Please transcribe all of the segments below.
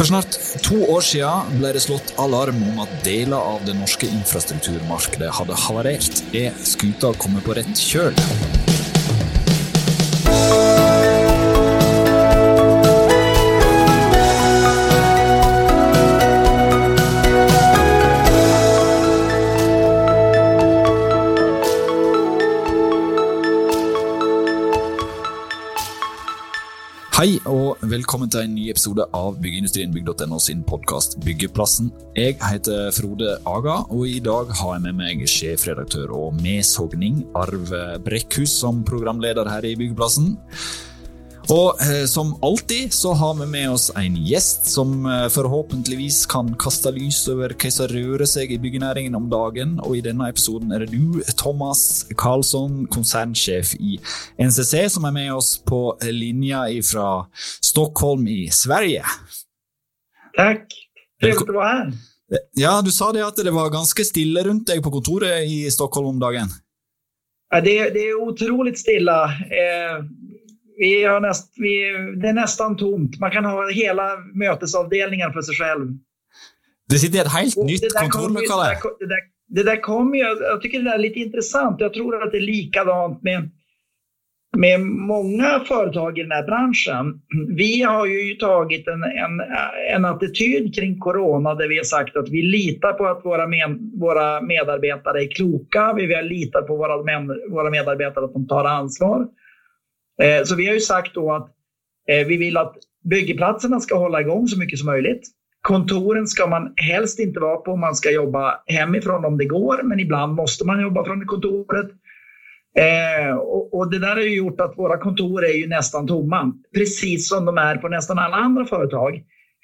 For snart to år siden ble det slått alarm om at deler av det norske infrastrukturmarkedet hadde havarert. Er skuta kommet på rett kjøl? Velkommen til en ny episode av Byggeindustrien.no sin podkast Byggeplassen. Jeg heter Frode Aga, og i dag har jeg med meg sjefredaktør og medsogning Arve Brekkhus som programleder her i Byggeplassen. Og eh, som alltid så har vi med oss en gjest som eh, forhåpentligvis kan kaste lys over hva som rører seg i byggenæringen om dagen. Og i denne episoden er det du, Thomas Karlsson, konsernsjef i NCC, som er med oss på linja fra Stockholm i Sverige. Tack! Trevligt att vara här. Ja, du sa det at det var ganske stille rundt deg på kontoret i Stockholm om dagen. Ja, det, det är otroligt stilla. Eh, vi har näst, vi, det är nästan tomt. Man kan ha hela mötesavdelningen för sig själv. Det sitter ett helt Och nytt ju- kontorlokale. Det där, det kommer ju, jag tycker det där är lite intressant. Jag tror att det är likadant med, med många företag i den här branschen. Vi har ju tagit en, en, en attityd kring corona där vi har sagt att vi litar på att våra, med, våra medarbetare är kloka. Vi vill lita på våra, våra medarbetare att de tar ansvar. Eh, så vi har ju sagt då att eh, vi vill att byggplatserna ska hålla igång så mycket som möjligt. Kontoren ska man helst inte vara på. Man ska jobba hemifrån om det går, men ibland måste man jobba från kontoret. Eh, och, och det där har ju gjort att våra kontor är ju nästan tomma, precis som de är på nästan alla andra företag.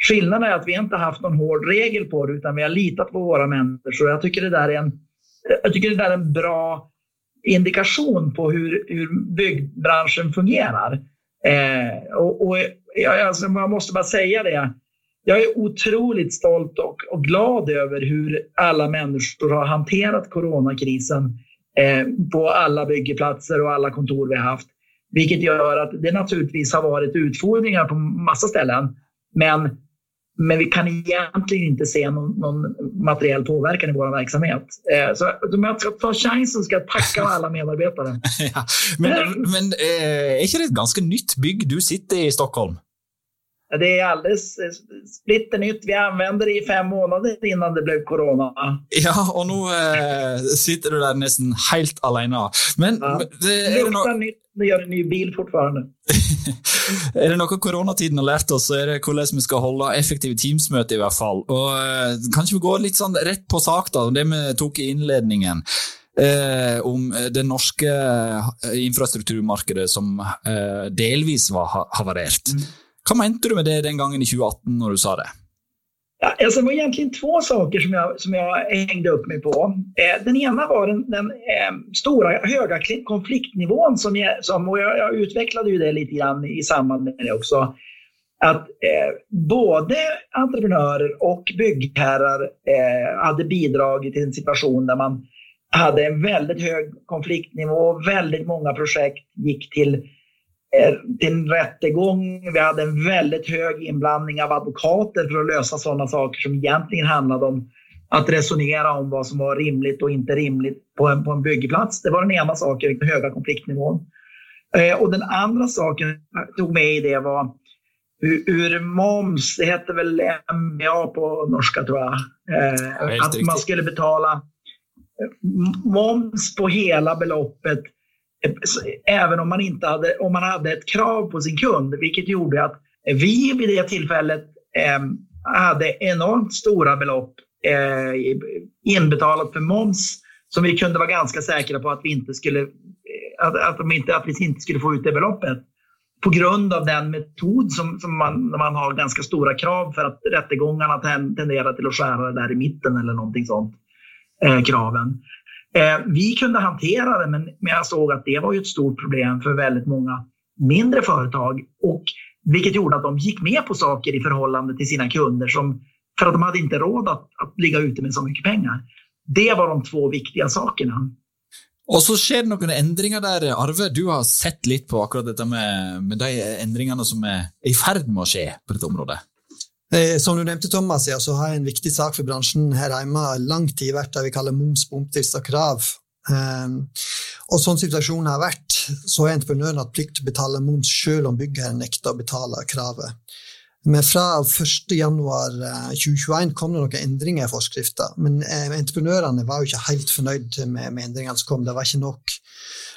Skillnaden är att vi inte haft någon hård regel på det, utan vi har litat på våra människor. Jag tycker det där är en, jag tycker det där är en bra indikation på hur, hur byggbranschen fungerar. Eh, och, och jag, alltså, man måste bara säga det. Jag är otroligt stolt och, och glad över hur alla människor har hanterat coronakrisen eh, på alla byggplatser och alla kontor vi har haft. Vilket gör att det naturligtvis har varit utfordringar på massa ställen. Men, men vi kan egentligen inte se någon, någon materiell påverkan i vår verksamhet. Eh, så om jag ska ta chansen ska jag tacka alla medarbetare. ja. Men, men eh, er ikke det et ganske nytt bygg du sitter i Stockholm? Det är alldeles eh, splitternytt. Vi använde det i fem månader innan det blev corona. Ja, og nå eh, sitter du der nesten helt alene. Men Ja. det, det Luktar no, nytt. Det gör en ny bil fortfarande. er det noe koronatiden har lært oss, så er det hvordan vi skal holde effektive Teams-møter, i hvert fall. Og eh, Kanskje vi går litt sånn rett på sak, da, det vi tok i innledningen. Eh, om det norske eh, infrastrukturmarkedet som eh, delvis var ha havarert. Mm. Hva mente du med det den gangen i 2018, når du sa det? Ja, alltså, det var egentligen två saker som jag, som jag hängde upp mig på. Eh, den ena var den, den eh, stora, höga konfliktnivån som, jag, som och jag, jag utvecklade ju det lite grann i samband med det också. Att eh, både entreprenörer och byggherrar eh, hade bidragit till en situation där man hade en väldigt hög konfliktnivå. Väldigt många projekt gick till eh, till en rättegång. Vi hade en väldigt hög inblandning av advokater för att lösa sådana saker som egentligen handlade om att resonera om vad som var rimligt och inte rimligt på en, på en byggplats. Det var den ena saken, den höga konfliktnivån. Eh, och den andra saken jag tog med i det var hur, moms, det heter väl MBA på norska tror jag, eh, att man skulle betala eh, moms på hela beloppet eh, även om man, inte hade, om man hade ett krav på sin kund, vilket gjorde att vi vid det tillfället eh, hade enormt stora belopp eh, inbetalat för moms som vi kunde vara ganska säkra på att vi inte skulle, eh, att, att, de inte, att vi inte skulle få ut det beloppet. På grund av den metod som, som man, när man har ganska stora krav för att rättegångarna tenderar till att skära där i mitten eller någonting sånt. Eh, kraven. Eh, vi kunde hantera det, men, men jag såg att det var ju ett stort problem för väldigt många mindre företag. Och, vilket gjorde att de gick med på saker i förhållande till sina kunder som, för att de hade inte råd att, att ligga ute med så mycket pengar. Det var de två viktiga sakerna. Och så sker det några ändringar där. Arve, du har sett lite på akkurat detta med, med de ändringarna som är i färd med att ske på dette området. Eh, som du nevnte, Thomas, ja, så har en viktig sak for bransjen her hjemme lang tid vært det vi kaller ehm, moms på krav. Um, og sånn situasjonen har vært, så har entreprenøren hatt plikt til å betale moms selv om byggherren nekter å betale kravet. Men fra 1.1.2021 eh, kom det noen endringer i forskrifta. Men eh, entreprenörerna entreprenørene var jo ikke helt fornøyd med, med endringene som alltså kom. Det var ikke nok.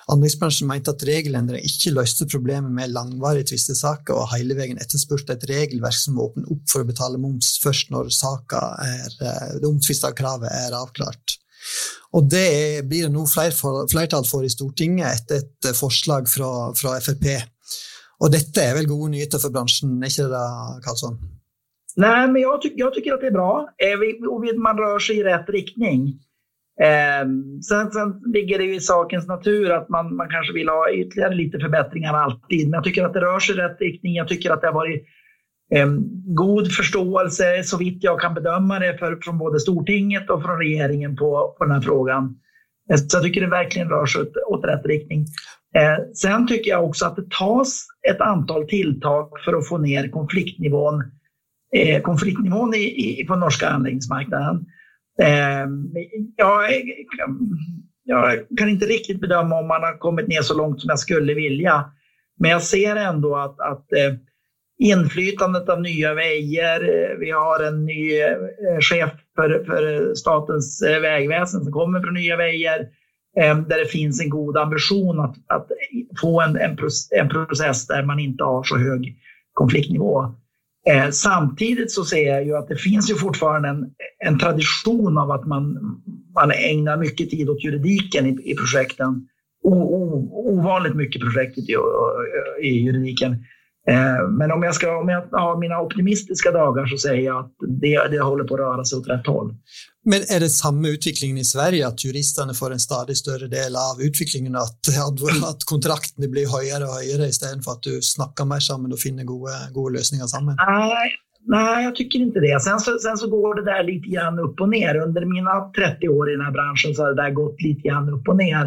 Anleggsbransjen mente at regelendringen ikke løste problemet med langvarige tvistesaker, og hele veien etterspurte et regelverk som åpner opp for å betale moms først når er, eh, det omtvista kravet er avklart. Og Det blir det nå flertall for i Stortinget etter et eh, forslag fra, fra Frp. Och detta är väl goda nyheter för branschen, är inte det Karlsson? Nej, men jag, ty jag, tycker att det är bra eh, och man rör sig i rätt riktning. Eh, sen, sen ligger det ju i sakens natur att man, man kanske vill ha ytterligare lite förbättringar alltid, men jag tycker att det rör sig i rätt riktning. Jag tycker att det har varit eh, god förståelse, så vitt jag kan bedöma det, för, från både Stortinget och från regeringen på, på den här frågan. Eh, så jag tycker det verkligen rör sig åt, åt rätt riktning. Eh, sen tycker jag också att det tas ett antal tilltag för att få ner konfliktnivån, eh, konfliktnivån i, i, på norska anläggningsmarknaden. Eh, jag, jag kan inte riktigt bedöma om man har kommit ner så långt som jag skulle vilja. Men jag ser ändå att, att eh, inflytandet av nya vägar, vi har en ny eh, chef för, för statens eh, vägväsen som kommer från Nya Vägar ehm, där det finns en god ambition att, att få en, en, en, process där man inte har så hög konfliktnivå. Eh, samtidigt så ser jag ju att det finns ju fortfarande en, en tradition av att man, man ägnar mycket tid åt juridiken i, i projekten. O, o, ovanligt mycket projekt i, i juridiken. Eh, men om jag, ska, om jag har mina optimistiska dagar så säger jag att det, det håller på att röra sig åt rätt håll. Men är det samma utveckling i Sverige, att juristerna får en stadigt större del av utvecklingen, att, att kontrakten blir högre och högre istället för att du snackar mer samman och finner goda, goda lösningar samman? Nej, nej, jag tycker inte det. Sen så, sen så går det där lite grann upp och ner. Under mina 30 år i den här branschen så har det där gått lite grann upp och ner.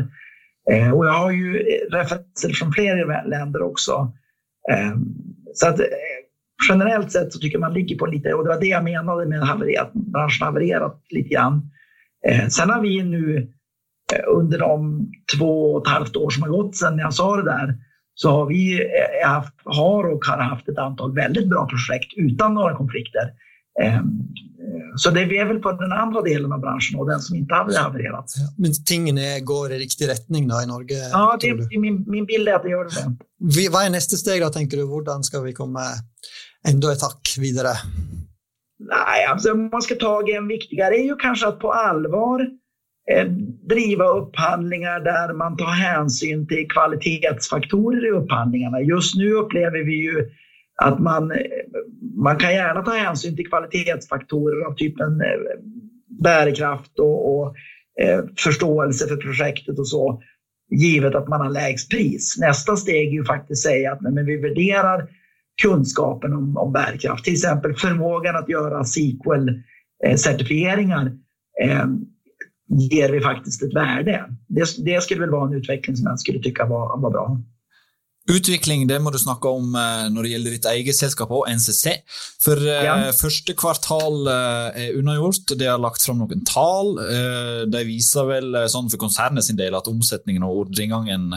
Eh, och jag har ju referenser från fler länder också. Ehm, så att, eh, generellt sett så tycker man ligger på lite, och det var det jag menade med att branschen har havererat lite grann. Ehm, sen har vi nu eh, under de två och ett halvt år som har gått sedan jag sa det där, så har vi eh, haft, har och har haft ett antal väldigt bra projekt utan några konflikter. Så det är väl på den andra delen av branschen och den som inte hade havererat. Men tingene går i riktig riktning då i Norge? Ja, det, min, min bild är att det gör det. Vad är nästa steg då, tänker du? Hur ska vi komma ändå ett hack vidare? Nej, alltså om man ska ta en viktigare är ju kanske att på allvar eh, driva upphandlingar där man tar hänsyn till kvalitetsfaktorer i upphandlingarna. Just nu upplever vi ju att man, man kan gärna ta hänsyn till kvalitetsfaktorer av typen eh, bärkraft och, och eh, förståelse för projektet och så, givet att man har lägst pris. Nästa steg är ju faktiskt säga att nej, men vi värderar kunskapen om, om bärkraft, till exempel förmågan att göra SQL-certifieringar eh, eh, ger vi faktiskt ett värde. Det, det skulle väl vara en utveckling som jag skulle tycka var, var bra. Utvikling det må du snakke om eh, når det gjelder ditt eget selskap og NCC. For eh, ja. første kvartal eh, er unnagjort. Det har lagt fram noen tall. De viser vel sånn for konsernet sin del at omsetningen og ordreinngangen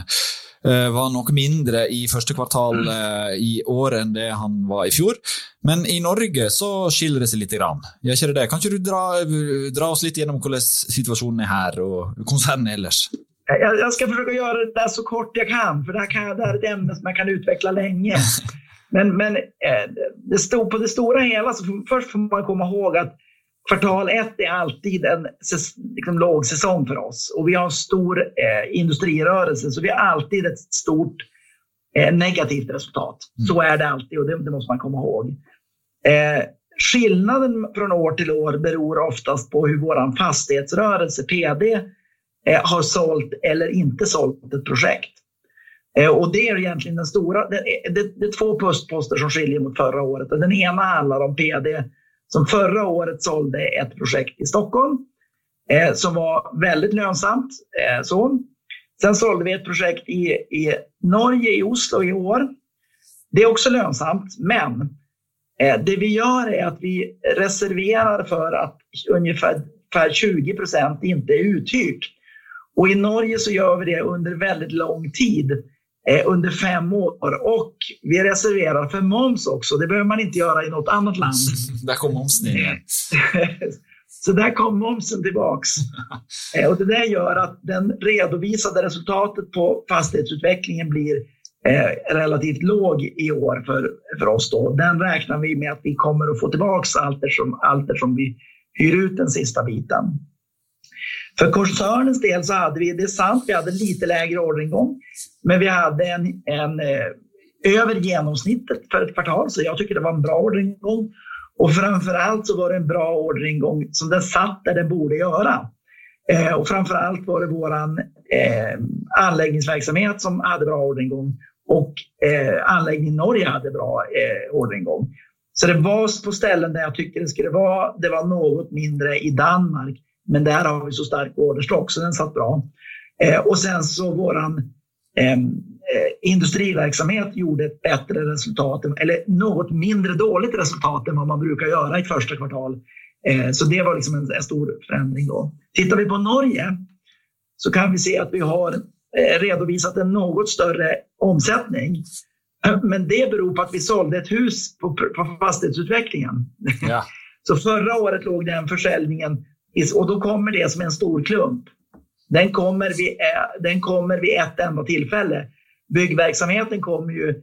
var noe mindre i første kvartal mm. i år enn det han var i fjor. Men i Norge så skiller det seg litt. Grann. Gjør ikke det? Kan ikke du dra, dra oss litt gjennom hvordan situasjonen er her og konsernet ellers? Jag, jag, ska försöka göra det där så kort jag kan, för det här, kan, det här är ett ämne som jag kan utveckla länge. Men, men eh, det stod, på det stora hela så först får man komma ihåg att kvartal ett är alltid en liksom, lågsäsong för oss. Och vi har en stor eh, industrirörelse, så vi har alltid ett stort eh, negativt resultat. Mm. Så är det alltid och det, det måste man komma ihåg. Eh, skillnaden från år till år beror oftast på hur vår fastighetsrörelse, PD, Eh, har sålt eller inte sålt ett projekt. Eh, och det är egentligen den stora, det, det, det är två postposter som skiljer mot förra året. Den ena handlar om PD som förra året sålde ett projekt i Stockholm eh, som var väldigt lönsamt. Eh, så. Sen sålde vi ett projekt i, i Norge, i Oslo i år. Det är också lönsamt, men Eh, det vi gör är att vi reserverar för att ungefär 20 procent inte är uthyrt. Och I Norge så gör vi det under väldigt lång tid, eh, under fem år. Och vi reserverar för moms också. Det behöver man inte göra i något annat land. där kom momsen igen. så där kom momsen tillbaks. Eh, och det där gör att den redovisade resultatet på fastighetsutvecklingen blir eh, relativt låg i år för, för oss. Då. Den räknar vi med att vi kommer att få tillbaka allt eftersom, allt eftersom vi hyr ut den sista biten. För koncernens del så hade vi, det är sant, vi hade lite lägre orderingång, men vi hade en, en eh, över genomsnittet för ett kvartal, så jag tycker det var en bra orderingång. Och framför allt så var det en bra orderingång som den satt där den borde göra. Eh, och framför allt var det vår eh, anläggningsverksamhet som hade bra orderingång och eh, anläggningen i Norge hade bra eh, orderingång. Så det var på ställen där jag tycker det skulle vara. Det var något mindre i Danmark, men där har vi så stark orderstock så den satt bra. Eh, och sen så våran eh, eh, industriverksamhet gjorde ett bättre resultat, eller något mindre dåligt resultat än vad man brukar göra i första kvartal. Eh, så det var liksom en, en, stor förändring då. Tittar vi på Norge så kan vi se att vi har eh, redovisat en något större omsättning. Men det beror på att vi sålde ett hus på, på fastighetsutvecklingen. Ja. Så förra året låg den försäljningen och då kommer det som en stor klump. Den kommer vid, eh, den kommer vid ett enda tillfälle. Byggverksamheten kommer ju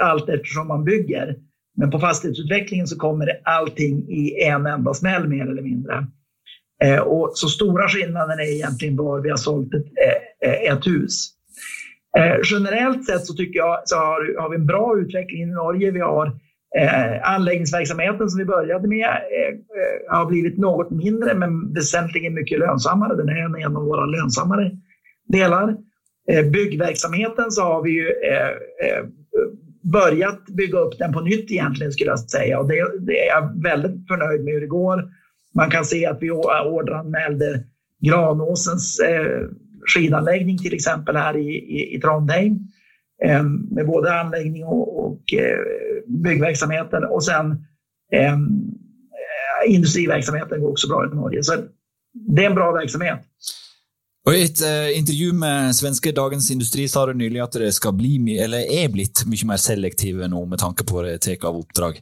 allt eftersom man bygger. Men på fastighetsutvecklingen så kommer allting i en enda smäll mer eller mindre. Eh, och så stora skillnaden är egentligen var vi har sålt ett, eh, ett hus. Generellt sett så tycker jag så har, har vi en bra utveckling i Norge. Vi har eh, anläggningsverksamheten som vi började med eh, eh, har blivit något mindre men väsentligen mycket lönsammare. Den är en av våra lönsammare delar. Eh, byggverksamheten så har vi ju eh, eh, börjat bygga upp den på nytt egentligen skulle jag säga och det, det, är jag väldigt förnöjd med hur det går. Man kan se att vi orderanmälde Granåsens eh, skidanläggning till exempel här i, i, i Trondheim eh, Eh, med både anläggning och, och eh, byggverksamheten och sen eh, eh, industriverksamheten går också bra i Norge. Så det är en bra verksamhet. Och I ett eh, intervju med svenske Dagens Industri sa du nyligen att det ska bli, eller är blivit mycket mer selektivt nu med tanke på det tek av uppdrag.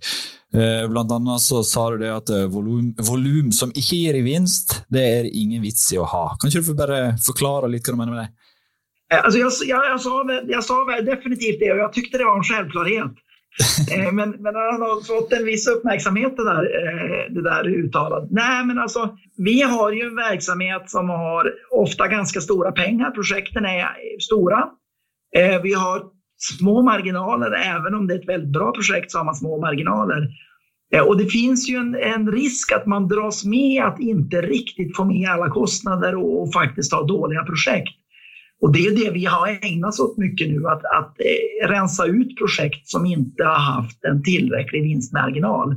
Eh, bland annat så sa du det att eh, volym, volym som inte ger i vinst, det är ingen vits i att ha. Kan du bara förklara lite vad du menar. med det? Alltså jag, jag, jag, sa, jag sa definitivt det och jag tyckte det var en självklarhet. Eh, men, men han har fått en viss uppmärksamhet det där, eh, det där uttalandet. Nej, men alltså, vi har ju en verksamhet som har ofta ganska stora pengar. Projekten är stora. Eh, vi har små marginaler. Även om det är ett väldigt bra projekt så har man små marginaler. Och det finns ju en, en risk att man dras med att inte riktigt få med alla kostnader och, och faktiskt ha dåliga projekt. Och det är det vi har ägnat oss åt mycket nu, att, att eh, rensa ut projekt som inte har haft en tillräcklig vinstmarginal.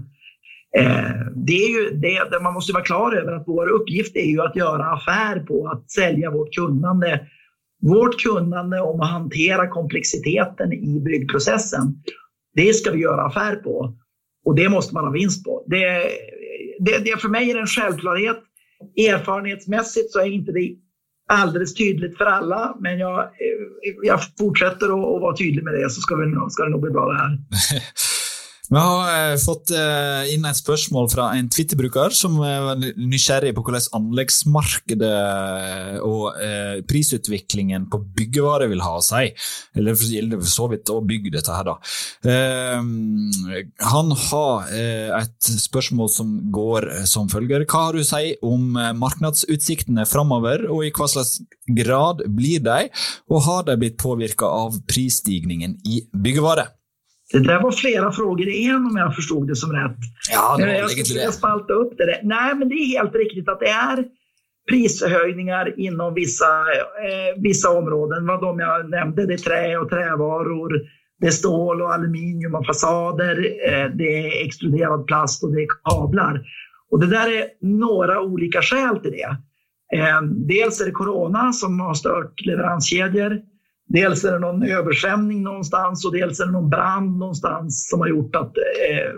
Eh, det är ju det, det man måste vara klar över att vår uppgift är ju att göra affär på att sälja vårt kunnande. Vårt kunnande om att hantera komplexiteten i byggprocessen, det ska vi göra affär på. Och det måste man ha vinst på. Det, det, det för mig är en självklarhet. Erfarenhetsmässigt så är inte det alldeles tydligt för alla, men jag, eh, jag fortsätter att, vara tydlig med det så ska, vi, ska det nog bli bra det här. Vi har eh, fått eh, inn et spørsmål fra en Twitter-bruker som eh, er nysgjerrig på hvordan anleggsmarkedet eh, og eh, prisutviklingen på byggevarer vil ha seg. Eller for gjelder for så vidt å bygge dette her, da. Ehm, han har et spørsmål som går som følger. Hva har du å si om markedsutsiktene framover, og i hva slags grad blir de, og har de blitt påvirka av prisstigningen i byggevarer? Det där var flera frågor i en om jag förstod det som rätt. Ja, det var jag ska spalta upp det. Nej, men det är helt riktigt att det är prishöjningar inom vissa, eh, vissa områden. Vad de jag nämnde, det är trä och trävaror, det är stål och aluminium och fasader, eh, det är extruderad plast och det är kablar. Och det där är några olika skäl till det. Eh, dels är det corona som har stört leveranskedjor dels är det någon översvämning någonstans och dels är det någon brand någonstans som har gjort att eh,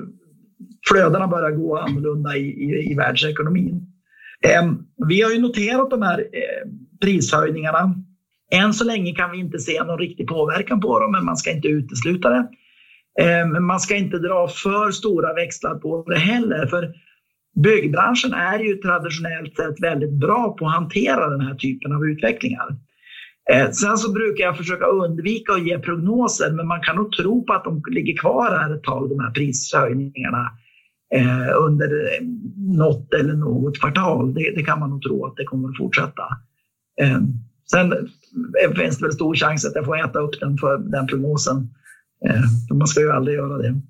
flödena börjar gå annorlunda i, i, i världsekonomin. Eh, vi har ju noterat de här eh, prishöjningarna. Än så länge kan vi inte se någon riktig påverkan på dem, men man ska inte utesluta det. Ehm, men man ska inte dra för stora växlar på det heller, för byggbranschen är ju traditionellt sett väldigt bra på att hantera den här typen av utvecklingar. Eh, sen så brukar jag försöka undvika att ge prognoser, men man kan nog tro på att de ligger kvar här ett tag, de här prishöjningarna eh, under eh, något eller något kvartal. Det, det, kan man nog tro att det kommer att fortsätta. Sen finns det väl stor chans att jag får äta upp den för den prognosen. Man ska ju aldrig göra det.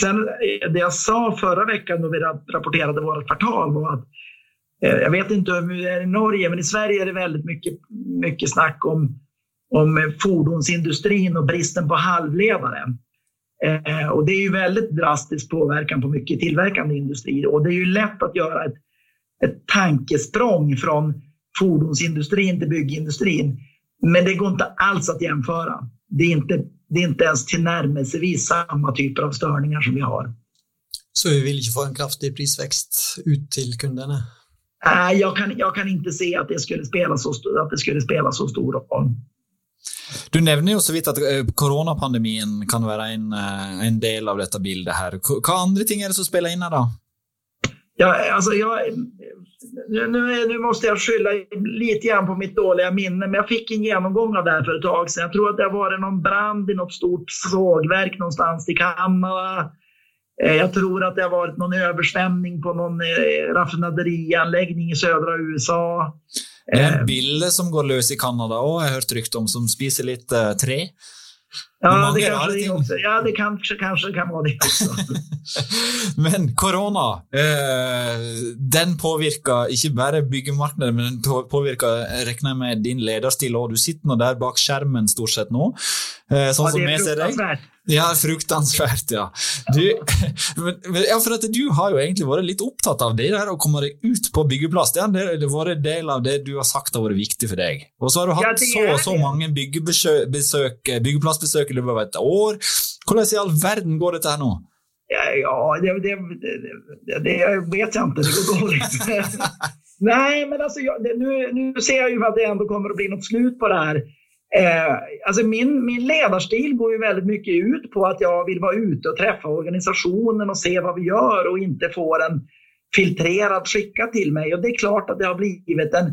Sen det jag sa förra veckan då vi rapporterade vårt kvartal var att Eh, jag vet inte hur det är i Norge, men i Sverige är det väldigt mycket, mycket snack om, om fordonsindustrin och bristen på halvledare. Eh, och det är ju väldigt drastisk påverkan på mycket tillverkande industri och det är ju lätt att göra ett, ett tankesprång från fordonsindustrin till byggindustrin. Men det går inte alls att jämföra. Det är inte, det är inte ens tillnärmelsevis samma typer av störningar som vi har. Så vi vill inte få en kraftig prisväxt ut till kunderna? Nej, jag kan, jag kan inte se att det skulle spela så, att det skulle spela så stor roll. Du nevner jo så vidt at eh, koronapandemien kan være en, eh, en del av dette bildet her. Hva andre ting er det som spiller inn her, da? Ja, alltså jag, nu, nu måste jag skylla lite grann på mitt dåliga minne, men jag fick en genomgång av det här för ett tag sedan. Jag tror att det har varit någon brand i något stort sågverk någonstans i Kanada. Eh, jag tror att det har varit någon översvämning på någon raffinaderianläggning i södra USA. Det er en bille som går løs i Canada òg, jeg har hørt rykte om, som spiser litt uh, tre. Ja, det kanske det, också. ja, det kanske, kanske kan vara det också. men korona, eh, den påvirker ikke bare byggemarkedet, men den påvirker regner jeg med, din lederstil òg. Du sitter der bak skjermen stort sett nå. Eh, sånn ja, som vi ser deg. Ja, fruktansvært, ja. Du, ja, for at du har jo egentlig vært litt opptatt av det å komme deg ut på byggeplass. Det har vært en del av det du har sagt har vært viktig for deg. Og så har du hatt så og så mange byggeplassbesøk i løpet av et år. Hvordan i all verden går dette her nå? Ja, det, det, det, det vet jag inte. Det går dåligt. Nej, men alltså, jag, nu, nu ser jag ju att det ändå kommer att bli något slut på det här. Eh, alltså min, min ledarstil går ju väldigt mycket ut på att jag vill vara ute och träffa organisationen och se vad vi gör och inte få den filtrerad skickad till mig. Och det är klart att det har blivit en,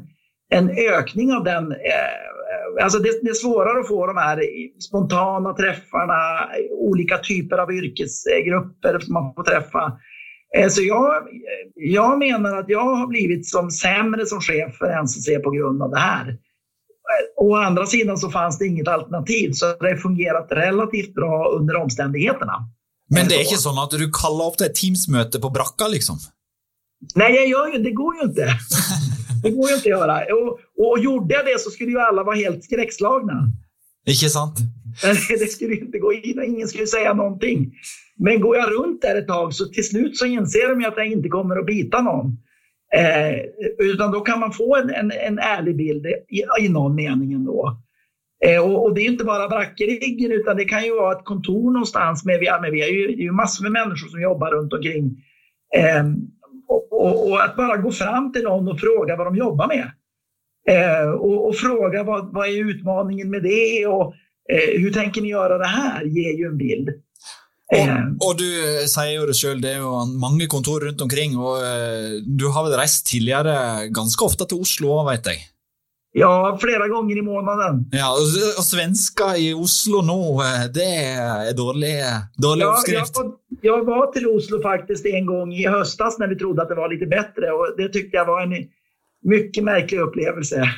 en ökning av den. Eh, alltså det, det, är svårare att få de här spontana träffarna, olika typer av yrkesgrupper som man får träffa. Eh, så jag, jag menar att jag har blivit som sämre som chef för NCC på grund av det här. Å andra sidan så fanns det inget alternativ, så det fungerat relativt bra under omständigheterna. Men det är inte så att du kallar upp ett Teams-möte på bracka liksom? Nej, jag gör ju, det går ju inte. Det går ju inte att göra. Och, och gjorde jag det så skulle ju alla vara helt skräckslagna. Inte sant? Det skulle inte gå in och ingen skulle säga någonting. Men går jag runt där ett tag så till slut så inser de att jag inte kommer att bita någon. Eh, utan då kan man få en, en, en ärlig bild i, i någon mening ändå. Eh, och, och, det är inte bara brackeriggen utan det kan ju vara ett kontor någonstans. Med, med, vi har ju, det är ju massor med människor som jobbar runt omkring. Eh, och, och, och, att bara gå fram till någon och fråga vad de jobbar med. Eh, och, och, fråga vad, vad är utmaningen med det och eh, hur tänker ni göra det här ger ju en bild. Og, og, du eh, sier jo det sjøl, det er jo mange kontor rundt omkring. og uh, Du har vel reist tidligere ganske ofte til Oslo òg, vet jeg? Ja, flera gånger i månaden. Ja, og svenska i Oslo nå, eh, det är dålig, dålig ja, uppskrift. Jag, jag var till Oslo faktiskt en gång i höstas när vi trodde att det var lite bättre och det tyckte jag var en mycket märklig upplevelse.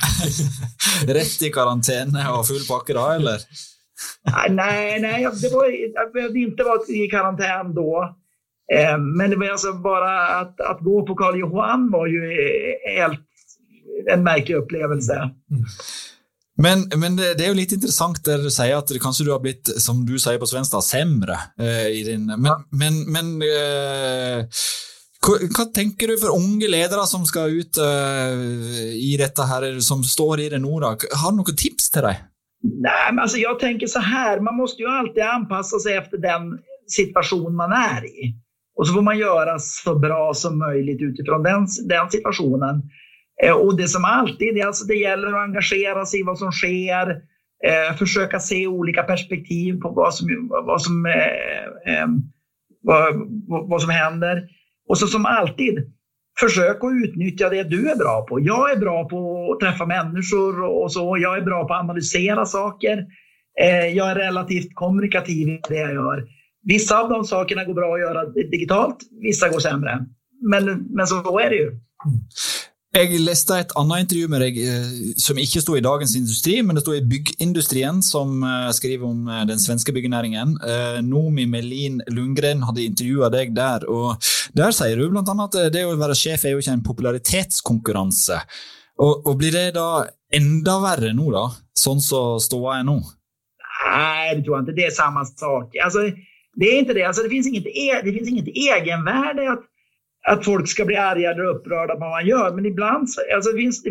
Rätt i karantän och full packe då, eller? Nej, nej det var, jag behövde inte vara i karantän då. Eh, men det var alltså bara att, att gå på Karl Johan var ju eh, helt en märklig upplevelse. Mm. Men, men det, det, är ju lite intressant där du säger att kanske du har blivit, som du säger på svenska, sämre. Eh, i din, men, ja. men, men eh, vad tänker du för unga ledare som ska ut eh, i detta här, som står i det nu? Har du något tips till dig? Nej, men alltså jag tänker så här, man måste ju alltid anpassa sig efter den situation man är i. Och så får man göra så bra som möjligt utifrån den, den situationen. Eh, och det som alltid, det, alltså det gäller att engagera sig i vad som sker, eh, försöka se olika perspektiv på vad som, vad som, eh, eh vad, vad som händer. Och så som alltid, försök att utnyttja det du är bra på. Jag är bra på att träffa människor och så. Jag är bra på att analysera saker. Eh, jag är relativt kommunikativ i det jag gör. Vissa av de sakerna går bra att göra digitalt, vissa går sämre. Men, men så är det ju. Mm. Jeg leste et annet intervju med deg eh, som ikke sto i Dagens Industri, men det sto i Byggindustrien, som eh, skriver om eh, den svenske byggenæringen. Nomi Melin Lundgren hadde intervjua deg der, og der sier du bl.a. at det å være sjef er jo ikke en popularitetskonkurranse. Og, og blir det da enda verre nå, da? Sånn som så ståa er nå? Nej, det tror jag inte. Det är samma sak. Alltså, det är inte det. Alltså, det, finns inget, e det finns inget egenvärde att att folk ska bli arga eller upprörda på vad man gör. Men ibland alltså det finns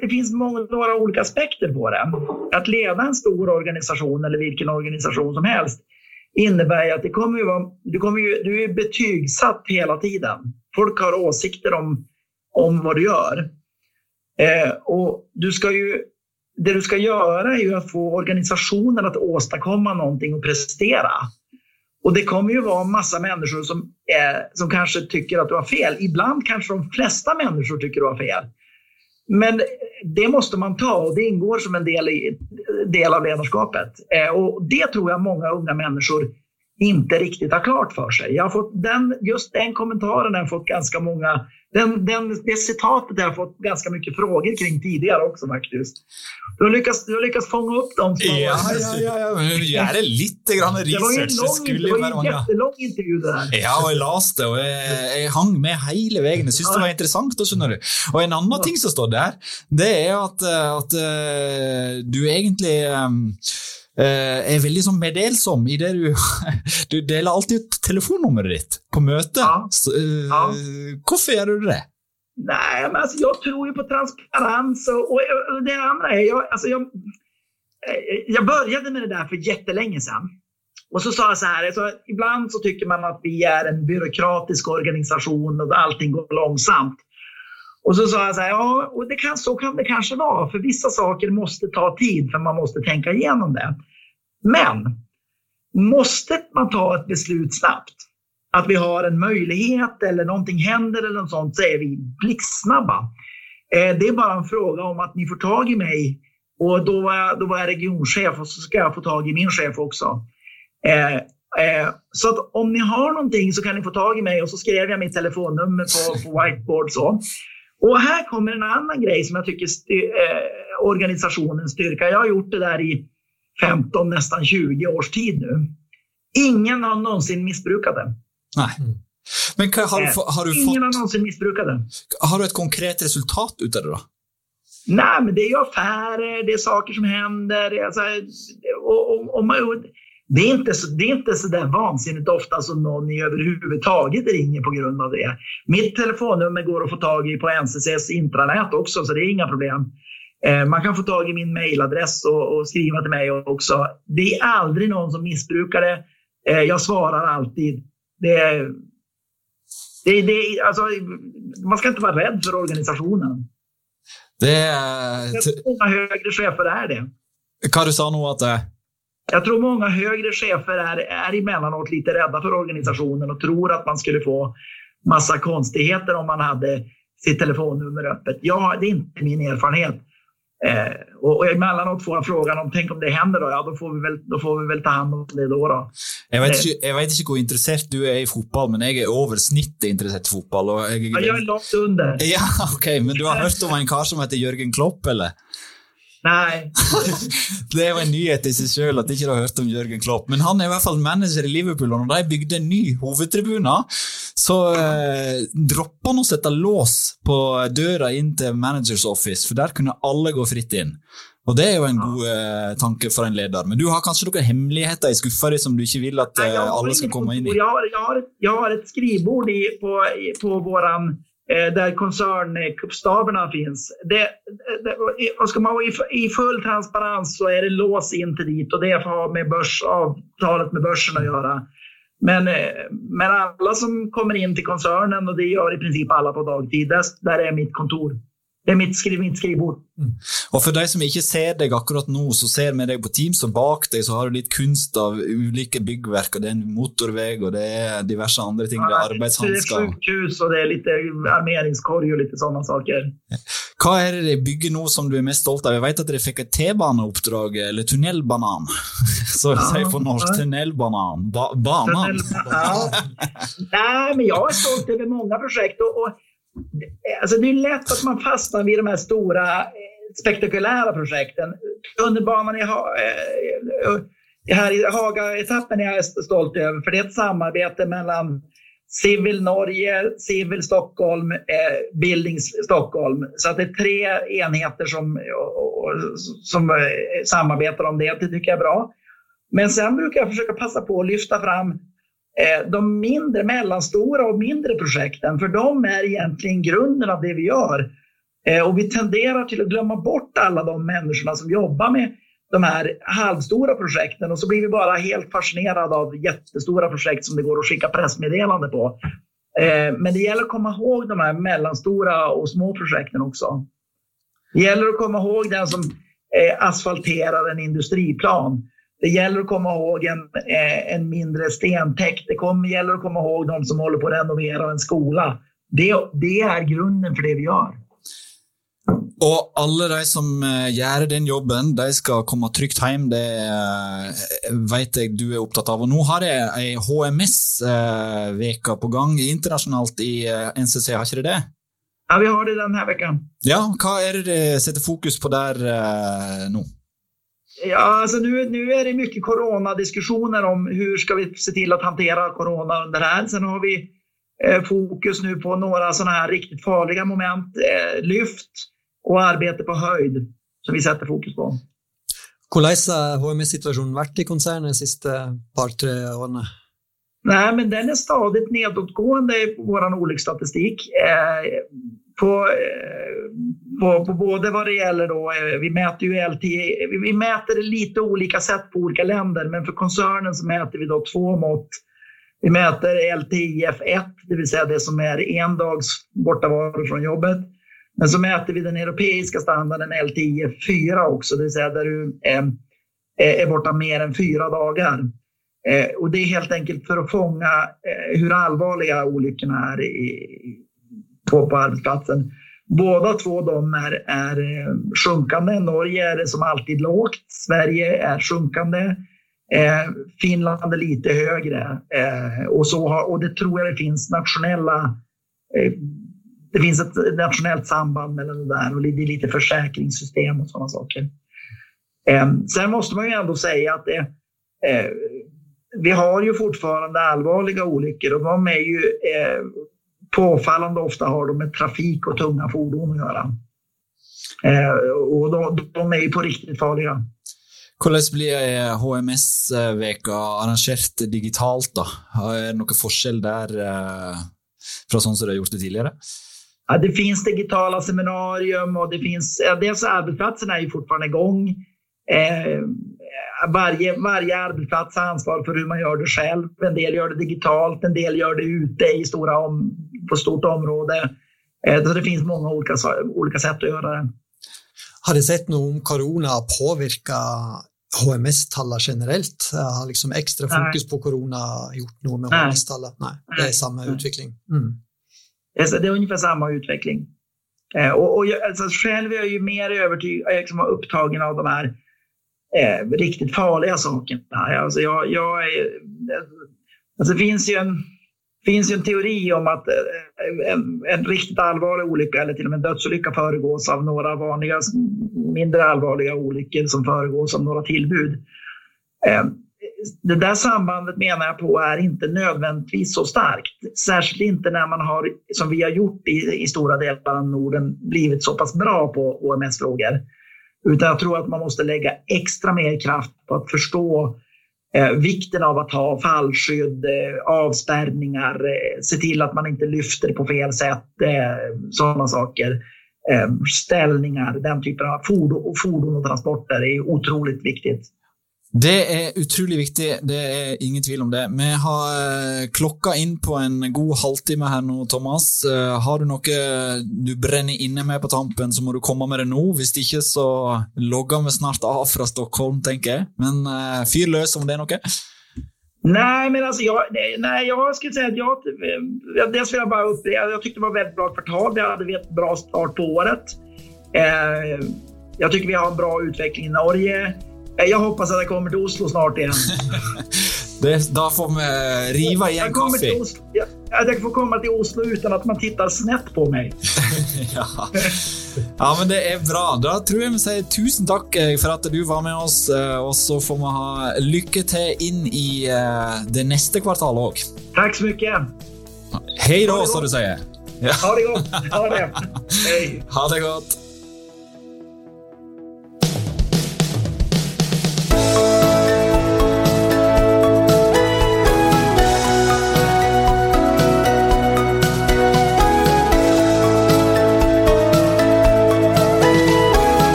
det finns många, några olika aspekter på det. Att leda en stor organisation eller vilken organisation som helst innebär att det kommer ju vara, du, kommer ju, du är betygsatt hela tiden. Folk har åsikter om, om vad du gör. Eh, och du ska ju, det du ska göra är ju att få organisationen att åstadkomma någonting och prestera. Och det kommer ju vara massa människor som, är, som kanske tycker att du har fel. Ibland kanske de flesta människor tycker du har fel. Men det måste man ta och det ingår som en del, i, del av ledarskapet. Eh, och det tror jag många unga människor inte riktigt har klart för sig. Jag har fått den, just den kommentaren har jag fått ganska många den, den, det citatet har jag fått ganska mycket frågor kring tidigare också faktiskt. Du har lyckats, du har lyckats fånga upp dem. Ja, ja, ja, ja. Men gjør det litt grann research. Det var ju en, lång, det var en jättelång intervju det där. Ja, og jeg leste og jeg, jeg hang med hele veien. Jeg syntes det var du. Og En annen ting som står der, det er at, at uh, du egentlig um, er veldig sånn meddelsom i det du Du deler alltid ut telefonnummeret ditt på møte. Ja. Så, uh, ja. Hvorfor gjør du det? Nej, men alltså, jag tror ju på transparens och, och, och det andra är, jag, alltså, jag, jag började med det där för jättelänge sedan. Och så sa jag så här, alltså, ibland så tycker man att vi är en byråkratisk organisation och allting går långsamt. Och så sa jag så här, ja, och det kan, så kan det kanske vara, för vissa saker måste ta tid för man måste tänka igenom det. Men måste man ta ett beslut snabbt, att vi har en möjlighet eller någonting händer eller något sånt, så är vi blixtsnabba. Eh, det är bara en fråga om att ni får tag i mig och då var, jag, då var jag regionchef och så ska jag få tag i min chef också. Eh, eh, så att om ni har någonting så kan ni få tag i mig och så skrev jag mitt telefonnummer på, på whiteboard. Så. Och här kommer en annan grej som jag tycker styr, eh, organisationens styrka. Jag har gjort det där i 15, nästan 20 års tid nu. Ingen har någonsin missbrukat det. Nej. Mm. Men har, du, eh, har du Ingen fått... har någonsin missbrukat det. Har du ett konkret resultat utav det då? Nej, men det är ju affärer, det är saker som händer. Alltså, och, och, och, och det är inte så, det är inte så där vansinnigt ofta som någon överhuvudtaget ringer på grund av det. Mitt telefonnummer går att få tag i på NCCs intranät också, så det är inga problem. Eh, man kan få tag i min mejladress och, och, skriva till mig också. Det är aldrig någon som missbrukar det. Eh, jag svarar alltid. Det, det, det, alltså, man ska inte vara rädd för organisationen. Det är... Många högre chefer är det. Hva du sa nå at det jag tror många högre chefer är, är emellanåt lite rädda för organisationen och tror att man skulle få massa konstigheter om man hade sitt telefonnummer öppet. Ja, det är inte min erfarenhet. Eh, och, och emellanåt får jag frågan om tänk om det händer då, ja då får vi väl, då får vi väl ta hand om det då. då. Jag vet, inte, jag vet inte hur intresserad du är i fotboll, men jag är över snittet intresserad i fotboll. Och jag, ja, jag är långt under. Ja, okej, okay, men du har hört om en karl som heter Jörgen Klopp, eller? Nej. det jo en nyhet i seg sjøl at ikke du har hørt om Jørgen Klopp. Men han er i hvert fall manager i Liverpool, og når de bygde en ny hovedtribune, så eh, droppa han å sette lås på døra inn til managers office, for der kunne alle gå fritt inn. Og Det er jo en god eh, tanke for en leder. Men du har kanskje noen hemmeligheter i skuffa di som du ikke vil at eh, alle skal komme inn i? Jag har, jag har, ett, jag har ett skrivbord i, på, på våran, Eh, där koncernstaberna finns. Det, det, och ska man vara i, i full transparens så är det lås in till dit och det har med börsavtalet med börsen att göra. Men, eh, men alla som kommer in till koncernen, och det gör i princip alla på dagtid, där, där är mitt kontor. Det är mitt, skriv, mitt skrivbord. Mm. Og For de som ikke ser deg akkurat nå, så ser vi deg på Teams, og bak deg så har du litt kunst av ulike byggverk. og Det er en motorvei og det er diverse andre ting. Ja, det er arbeidshansker. Det er sjukhus og det er litt armeringskorg og litt sånne saker. Hva er det de bygger nå som du er mest stolt av? Jeg vet at dere fikk et T-baneoppdrag, eller tunnelbanan. Så ja, sier på norsk. Tunnelbanan. Ba banan. Tunnel, ja. Nej, men jag är stolt över många projekt. och, och Alltså det är lätt att man fastnar vid de här stora eh, spektakulära projekten. Tunnelbanan i, ha, eh, här i Haga-etappen är jag stolt över, för det är ett samarbete mellan Civil Norge, Civil Stockholm, eh, Buildings Stockholm. Så att det är tre enheter som, som eh, samarbetar om det. Det tycker jag är bra. Men sen brukar jag försöka passa på att lyfta fram Eh, de mindre, mellanstora och mindre projekten, för de är egentligen grunden av det vi gör. Eh, och vi tenderar till att glömma bort alla de människorna som jobbar med de här halvstora projekten och så blir vi bara helt fascinerade av jättestora projekt som det går att skicka pressmeddelande på. Eh, men det gäller att komma ihåg de här mellanstora och små projekten också. Det gäller att komma ihåg den som asfalterar en industriplan det gäller att komma ihåg en, eh, en mindre stentäkt. Det kommer, gäller att komma ihåg de som håller på att renovera en skola. Det, det är grunden för det vi gör. Og alle de som eh, gjør den jobben, de skal komme trygt hjem. Det eh, vet jeg du er opptatt av. Og nå har jeg ei HMS-veke på gang internasjonalt i NCC, har ikke det det? Ja, vi har det denne veckan. Ja, hva er det dere setter fokus på der nå? Ja, alltså nu, nu är det mycket coronadiskussioner om hur ska vi se till att hantera corona under det här. Sen har vi eh, fokus nu på några sådana här riktigt farliga moment, eh, lyft och arbete på höjd som vi sätter fokus på. Hvordan har HMS-situasjonen vært i konsernet de siste par-tre årene? Nej, men den är stadigt nedåtgående i vår olycksstatistik. Eh, på, eh, på, på, både vad det gäller då, eh, vi mäter ju LTI, vi mäter det lite olika sätt på olika länder, men för koncernen så mäter vi då två mått. Vi mäter LTIF 1, det vill säga det som är en dags bortavaro från jobbet. Men så mäter vi den europeiska standarden LTIF 4 också, det vill säga där du är, är borta mer än fyra dagar. Och det är helt enkelt för att fånga hur allvarliga olyckorna är i, på, på arbetsplatsen. Båda två de är, är eh, sjunkande. Norge är det som alltid lågt. Sverige är sjunkande. Eh, Finland är lite högre. Eh, och, så har, och det tror jag det finns nationella eh, det finns ett nationellt samband mellan det där och det är lite försäkringssystem och sådana saker. Eh, sen måste man ju ändå säga att det, eh, vi har ju fortfarande allvarliga olyckor och de är ju eh, påfallande ofta har de med trafik och tunga fordon att göra. Eh, och de, de, är ju på riktigt farliga. Hvordan blir HMS-veka arrangert digitalt? da? Er det noen forskjell der eh, fra sånn som det har gjort det tidligere? Ja, det finns digitala seminarium och det finns, ja, dels arbetsplatserna är ju fortfarande igång. Eh, varje, varje arbetsplats har ansvar för hur man gör det själv. En del gör det digitalt, en del gör det ute i stora om, på stort område. Eh, så det finns många olika, olika sätt att göra det. Har du sett något om corona påverka HMS-tallene generellt? Har liksom extra fokus Nej. på corona gjort något med HMS-tallene? Nej, det är samma Nej. utveckling. Mm. Det är ungefär samma utveckling. Eh, och, och jag, alltså själv är jag ju mer övertygad, liksom upptagen av de här eh, riktigt farliga sakerna. Alltså jag, jag är, alltså det finns ju en, finns ju en teori om att eh, en, en, riktigt allvarlig olycka eller till och med en dödsolycka föregås av några vanliga mindre allvarliga olyckor som föregås av några tillbud. Eh, det där sambandet menar jag på är inte nödvändigtvis så starkt. Särskilt inte när man har, som vi har gjort i, i stora delar av Norden, blivit så pass bra på OMS-frågor. Utan jag tror att man måste lägga extra mer kraft på att förstå eh, Eh, vikten av att ha fallskydd, eh, avspärrningar, eh, se till att man inte lyfter på fel sätt, eh, sådana saker. Eh, ställningar, den typen av fordon, fordon och transporter är otroligt viktigt. Det er utrolig viktig, det er ingen tvil om det. Vi har eh, klokka inn på en god halvtime her nå, Thomas. Eh, har du noe eh, du brenner inne med på tampen, så må du komme med det nå. Hvis ikke, så logger vi snart av fra Stockholm, tenker jeg. Men fyr løs om det er noe. Nej, men alltså jag, nej, jag skulle säga att jag, dels vill jag bara upprepa, jag tyckte det var väldigt bra kvartal. Vi hade ett bra start på året. Eh, jag tycker vi har en bra utveckling i Norge. Eh, jag hoppas att jag kommer till Oslo snart igen. det, då får vi riva igen kaffe. Att jag får komma till Oslo utan att man tittar snett på mig. ja. ja, men det är bra. Då tror jag vi säger tusen tack eh, för att du var med oss eh, och så får man ha lycka till in i det nästa kvartal också. Tack så mycket. Hej då, så du säger. Ja. Ha det gott. Ha det. Hej. Ha det gott.